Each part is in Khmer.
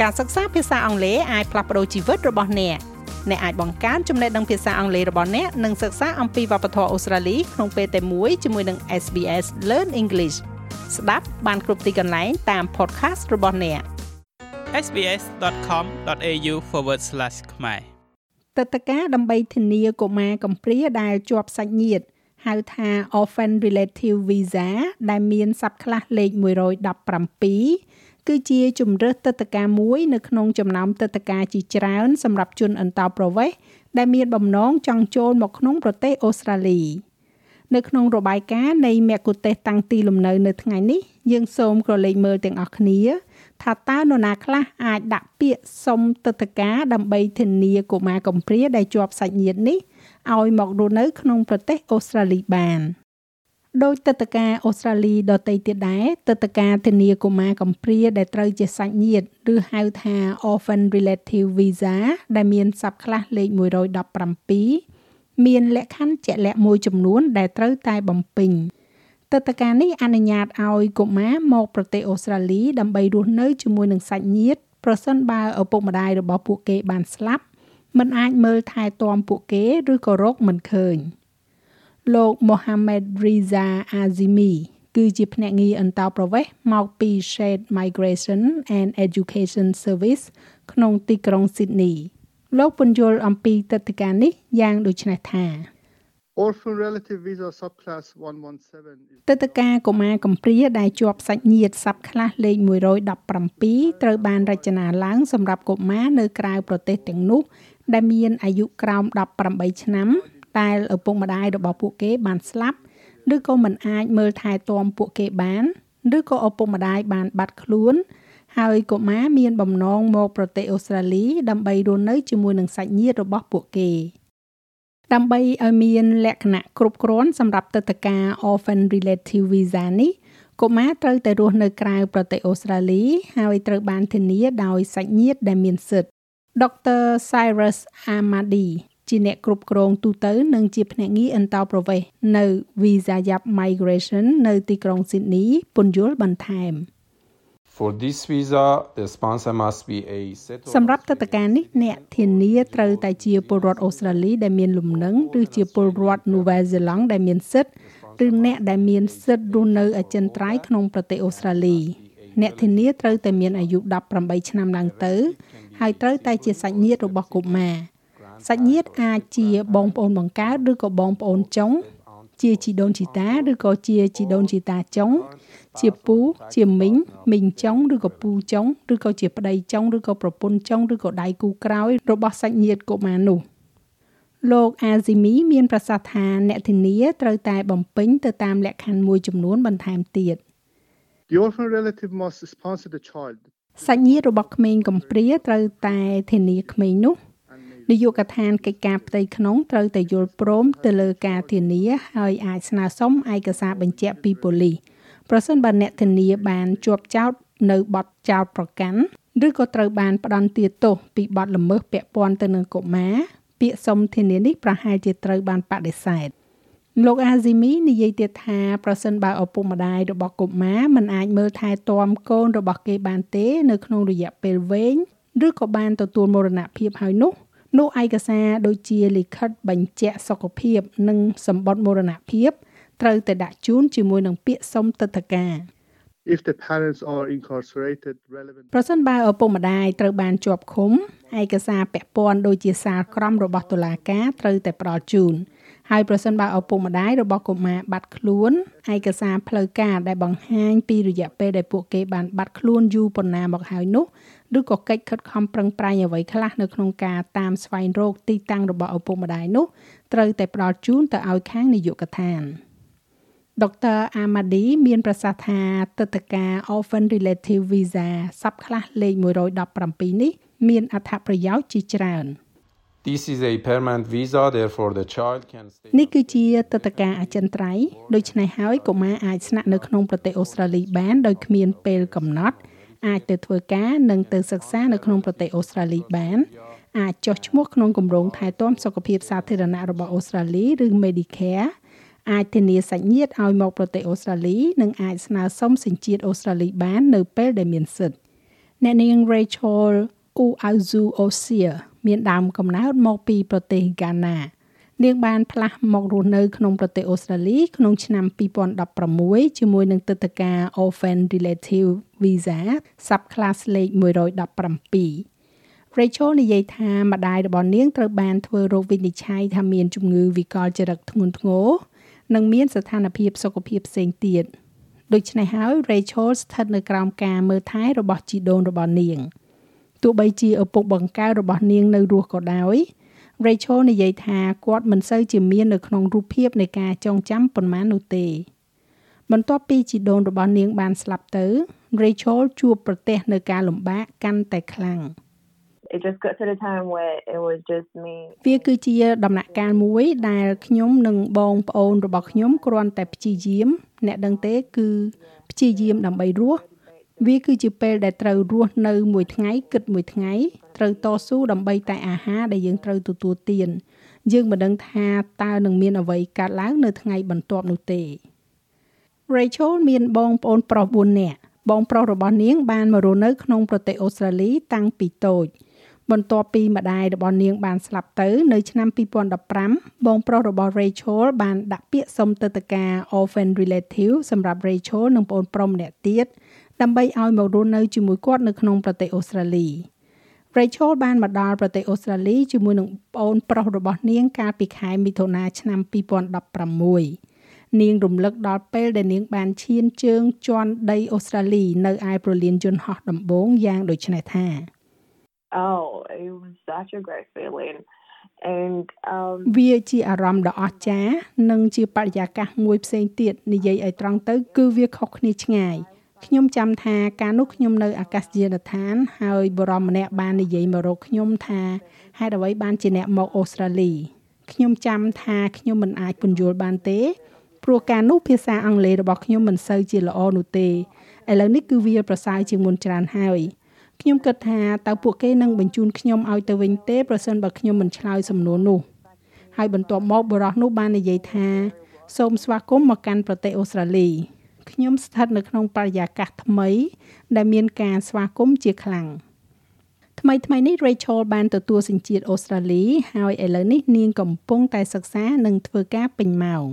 ការសិក្សាភាសាអង់គ្លេសអាចផ្លាស់ប្ដូរជីវិតរបស់អ្នកអ្នកអាចបង្កើនចំណេះដឹងភាសាអង់គ្លេសរបស់អ្នកនិងសិក្សាអំពីវប្បធម៌អូស្ត្រាលីក្នុងពេលតែមួយជាមួយនឹង SBS Learn English ស្ដាប់បានគ្រប់ទីកន្លែងតាម podcast របស់អ្នក sbs.com.au/ ខ្មែរទឹកតការដើម្បីធានាកុមារកំព្រាដែលជាប់សាច់ញាតិហៅថា Orphan Relative Visa ដែលមានស័ព្ទខ្លះលេខ117 គឺជាជំរើសទឹកតការមួយនៅក្នុងចំណោមទឹកតការជាច្រើនសម្រាប់ជនអន្តោប្រវេសន៍ដែលមានបំណងចង់ចូលមកក្នុងប្រទេសអូស្ត្រាលីនៅក្នុងរបាយការណ៍នៃមគ្គុទេសតាំងទីលំនៅនៅថ្ងៃនេះយើងសូមក្រឡេកមើលទាំងអស់គ្នាថាតើនរណាខ្លះអាចដាក់ពាក្យសុំទឹកតការដើម្បីធានាកុមារកំព្រាដែលជាប់សាច់ញាតិនេះឲ្យមករស់នៅក្នុងប្រទេសអូស្ត្រាលីបាន ដោយទឹកតការអូស្ត្រាលីដទៃទៀតដែរទឹកតការធានាកុមារកំព្រាដែលត្រូវជាសាច់ញាតិឬហៅថា Orphan Relative Visa ដែលមានស័ព្ទខ្លះលេខ117មានលក្ខខណ្ឌជាក់លាក់មួយចំនួនដែលត្រូវតែបំពេញទឹកតការនេះអនុញ្ញាតឲ្យកុមារមកប្រទេសអូស្ត្រាលីដើម្បីរស់នៅជាមួយនឹងសាច់ញាតិប្រសិនបើឪពុកម្ដាយរបស់ពួកគេបានស្លាប់មិនអាចមើលថែទាំពួកគេឬក៏រកមិនឃើញ។ លោក Mohammad Riza Azimi គឺជាភ្នាក់ងារអន្តោប្រវេសន៍មកពី Shade Migration and Education Service ក្នុងទីក្រុង Sydney លោកពន្យល់អំពីទឹកដីកានេះយ៉ាងដូចនេះថា Orphan Relative Visa Subclass 117ទឹកដីកាកុមារកំព្រាដែលជាប់សាច់ញាតិសັບខ្លះលេខ117ត្រូវបានរចនាឡើងសម្រាប់កុមារនៅក្រៅប្រទេសទាំងនោះដែលមានអាយុក្រោម18ឆ្នាំ ដែលឪពុកម្ដាយរបស់ពួកគេបានស្លាប់ឬក៏មិនអាចមើលថែទាំពួកគេបានឬក៏ឪពុកម្ដាយបានបាត់ខ្លួន ហើយកុមារមានបំណងមកប្រទេសអូស្ត្រាលី ដើម្បីរស់នៅជាមួយនឹងសាច់ញាតិរបស់ពួកគេដើម្បីឲ្យមានលក្ខណៈគ្រប់គ្រាន់សម្រាប់ទឹកតការ Orphan Relative Visa នេះកុមារត្រូវតែរស់នៅក្រៅប្រទេសអូស្ត្រាលី ហើយត្រូវបានធានាដោយសាច់ញាតិដែលមានសិទ្ធិ Dr. Cyrus Amadi ជាអ្នកគ្រប់គ្រងទូទៅនិងជាភ្នាក់ងារអន្តោប្រវេសន៍នៅ Visa Yap Migration នៅទីក្រុង Sydney ពន្យល់បន្ថែម For this visa the sponsor must be a settled សម្រាប់ទឹកការនេះអ្នកធានាត្រូវតែជាពលរដ្ឋអូស្ត្រាលីដែលមានលំនឹងឬជាពលរដ្ឋនូវែលសេឡង់ដែលមានសិទ្ធិឬអ្នកដែលមានសិទ្ធិរស់នៅអចិន្ត្រៃយ៍ក្នុងប្រទេសអូស្ត្រាលីអ្នកធានាត្រូវតែមានអាយុ18ឆ្នាំឡើងទៅហើយត្រូវតែជាសាច់ញាតិរបស់កុមារ សាច់ញាតិអាចជាបងប្អូនបង្កើតឬក៏បងប្អូនចុងជាជីដូនជីតាឬក៏ជាជីដូនជីតាចុងជាពូជាមីងមីងចុងឬក៏ពូចុងឬក៏ជាប្តីចុងឬក៏ប្រពន្ធចុងឬក៏ដៃគូក្រោយរបស់សាច់ញាតិកុមារនោះលោកអាស៊ីមីមានប្រសាសន៍ថាអ្នកធានាត្រូវតែបំពេញទៅតាមលក្ខខណ្ឌមួយចំនួនបន្ថែមទៀត The orphan relative must sponsor the child សាច់ញាតិរបស់ក្មេងកំព្រាត្រូវតែធានាក្មេងនោះ នាយកដ្ឋានកិច្ចការផ្ទៃក្នុងត្រូវតែយល់ព្រមទៅលើការធានាហើយអាចស្នើសុំឯកសារបញ្ជាក់ពីប៉ូលីសប្រសិនបើអ្នកធានាបានជាប់ចោតនៅបទចោតប្រកាន់ឬក៏ត្រូវបានផ្ដន្ទាទោសពីបទល្មើសពាក់ព័ន្ធទៅនឹងកុមារពាក្យសុំធានានេះប្រហែលជាត្រូវបានបដិសេធលោកអាស៊ីមីនិយាយទៀតថាប្រសិនបើឪពុកម្ដាយរបស់កុមារមិនអាចមើលថែទាំកូនរបស់គេបានទេ នៅក្នុងរយៈពេលវែងឬក៏បានទទួលមរណភាពហើយនោះ នោះឯកសារដូចជាលិខិតបញ្ជាក់សុខភាព និងសម្បត្តិមរណភាពត្រូវតែដាក់ជូនជាមួយនឹងពាក្យសុំទិដ្ឋាការ if the parents are incarcerated relevant ប្រសិនបើឪពុកម្ដាយត្រូវបានជាប់ឃុំឯកសារពាក់ព័ន្ធដូចជាសារក្រមរបស់តុលាការត្រូវតែផ្ដល់ជូនហើយប្រសិនបើឪពុកម្ដាយរបស់កុមារបាត់ខ្លួនឯកសារផ្លូវការដែលបង្ហាញពីរយៈពេលដែលពួកគេបានបាត់ខ្លួនយូរប៉ុណ្ណាមកហើយនោះ ឬក៏កិច្ចខិតខំប្រឹងប្រែងអ្វីខ្លះនៅក្នុងការតាមស្វែងរកទីតាំងរបស់ឪពុកម្ដាយនោះត្រូវតែផ្ដល់ជូនទៅឲ្យខាងនាយកដ្ឋានដុកទ័រអាម៉ាឌីមានប្រសាសន៍ថាទឹកតការ Orphan Relative Visa សັບខ្លះលេខ117នេះមានអត្ថប្រយោជន៍ជាច្រើន This is a permanent visa therefore the child can stay នេះគឺជាទឹកតការអចិន្ត្រៃយ៍ដូច្នេះហើយកុមារអាចស្នាក់នៅក្នុងប្រទេសអូស្ត្រាលីបានដោយគ្មានពេលកំណត់ អាចទៅធ្វើការនិងទៅសិក្សានៅក្នុងប្រទេសអូស្ត្រាលីបានអាចចុះឈ្មោះក្នុងគម្រោងថែទាំសុខភាពសាធារណៈរបស់អូស្ត្រាលីឬ Medicare អាចធានាសាច់ញាតិឲ្យមកប្រទេសអូស្ត្រាលីនិងអាចស្នើសុំសញ្ជាតិអូស្ត្រាលីបាននៅពេលដែលមានសិទ្ធិអ្នកនាង Rachel Uazu Osia មានដើមកំណើតមកពីប្រទេសហ្គាណា នាងបានផ្លាស់មករស់នៅក្នុងប្រទេសអូស្ត្រាលីក្នុងឆ្នាំ2016ជាមួយនឹងទឹកដីកា Orphan Relative Visa Subclass លេខ117 Rachel និយាយថាម្ដាយរបស់នាងត្រូវបានធ្វើរោគវិនិច្ឆ័យថាមានជំងឺវិកលចរិតធ្ងន់ធ្ងរនិងមានស្ថានភាពសុខភាពផ្សេងទៀតដូច្នេះហើយ Rachel ស្ថិតនៅក្រោមការមើលថែរបស់ជីដូនរបស់នាងទោះបីជាឪពុកបង្កើតរបស់នាងនៅរស់ក៏ដោយ Rachel និយាយថាគាត់មិនសូវជាមាននៅក្នុងរូបភាពនៃការចងចាំប៉ុន្មាននោះទេ បន្ទាប់ពីជីដូនរបស់នាងបានស្លាប់ទៅ Rachel ជួបប្រទះនៅការលំបាកកាន់តែខ្លាំង it just got to the time where it was just me វាគឺជាដំណាក់កាលមួយដែលខ្ញុំនិងបងប្អូនរបស់ខ្ញុំគ្រាន់តែព្យាយាម អ្នកដឹងទេគឺព្យាយាមដើម្បីរស់ វាគឺជាពេលដែលត្រូវរស់នៅមួយថ្ងៃគិតមួយថ្ងៃត្រូវតស៊ូដើម្បីតែអាហារដែលយើងត្រូវទទួលទានយើងមិនដឹងថាតើនឹងមានអ្វីកើតឡើងនៅថ្ងៃបន្ទាប់នោះទេ Rachel មានបងប្អូនប្រុស4នាក់បងប្រុសរបស់នាងបានមករស់នៅក្នុងប្រទេសអូស្ត្រាលីតាំងពីតូចបន្ទាប់ពីម្ដាយរបស់នាងបានស្លាប់ទៅនៅឆ្នាំ2015បងប្រុសរបស់ Rachel បានដាក់ពាក្យសុំទៅតុការ Orphan Relative សម្រាប់ Rachel និងប្អូនប្រុសម្នាក់ទៀត ដើម្បីឲ្យមករស់នៅជាមួយគាត់នៅក្នុងប្រទេសអូស្ត្រាលី Rachel បានមកដល់ប្រទេសអូស្ត្រាលីជាមួយនឹងប្អូនប្រុសរបស់នាងកាលពីខែមិថុនាឆ្នាំ2016នាងរំលឹកដល់ពេលដែលនាងបានឈានជើងជាន់ដីអូស្ត្រាលីនៅឯប្រលានយន្តហោះដំបូងយ៉ាងដូចនេះថា Oh it was such a great feeling and um វាជាអារម្មណ៍ដ៏អស្ចារ្យនិងជាបរិយាកាសមួយផ្សេងទៀតនិយាយឲ្យត្រង់ទៅ គឺវាខុសគ្នាឆ្ងាយ ខ្ញុំចាំថាកាលនោះខ្ញុំនៅអាកាសយានដ្ឋាន ហើយបរមម្នាក់បាននិយាយមករកខ្ញុំថាហេតុអ្វីបានជាអ្នកមកអូស្ត្រាលីខ្ញុំចាំថាខ្ញុំមិនអាចពន្យល់បានទេព្រោះការនោះភាសាអង់គ្លេសរបស់ខ្ញុំមិនសូវជាល្អនោះទេឥឡូវនេះគឺវាប្រសើរជាងមុនច្រើនហើយខ្ញុំគិតថាតើពួកគេនឹងបញ្ជូនខ្ញុំឲ្យទៅវិញទេប្រសិនបើខ្ញុំមិនឆ្លើយសំណួរនោះហើយបន្ទាប់មកបរិះនោះបាននិយាយថា សូមស្វាគមន៍មកកាន់ប្រទេសអូស្ត្រាលី ខ្ញុំស្ថិតនៅក្នុងបរិយាកាសថ្មី ដែលមានការស្វាគមន៍ជាខ្លាំងថ្មីថ្មីនេះ Rachel បានទទួលសញ្ជាតិអូស្ត្រាលី ហើយឥឡូវនេះនាងកំពុងតែសិក្សានិងធ្វើការពេញម៉ោង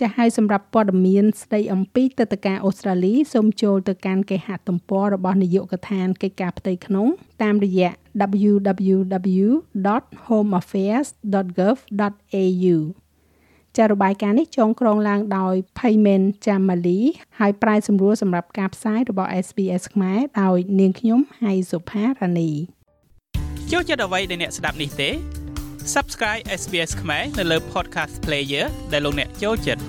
ចាស់ហើយសម្រាប់ព័ត៌មានស្ដីអំពីទឹកតការអូស្ត្រាលីសូមចូលទៅកាន់គេហទំព័ររបស់នាយកដ្ឋានកិច្ចការផ្ទៃក្នុង តាមរយៈ www.homeaffairs.gov.au ចារបាយការណ៍នេះចងក្រងឡើងដោយ Payment Jamali ហើយប្រាយសម្រួលសម្រាប់ការផ្សាយរបស់ SBS ខ្មែរដោយនាងខ្ញុំហៃសុផារ៉ានីចូលចិត្តអ្វីដែលអ្នកស្ដាប់នេះទេ Subscribe SBS ខ្មែរនៅលើ Podcast Player ដែលលោកអ្នកចូលចិត្ត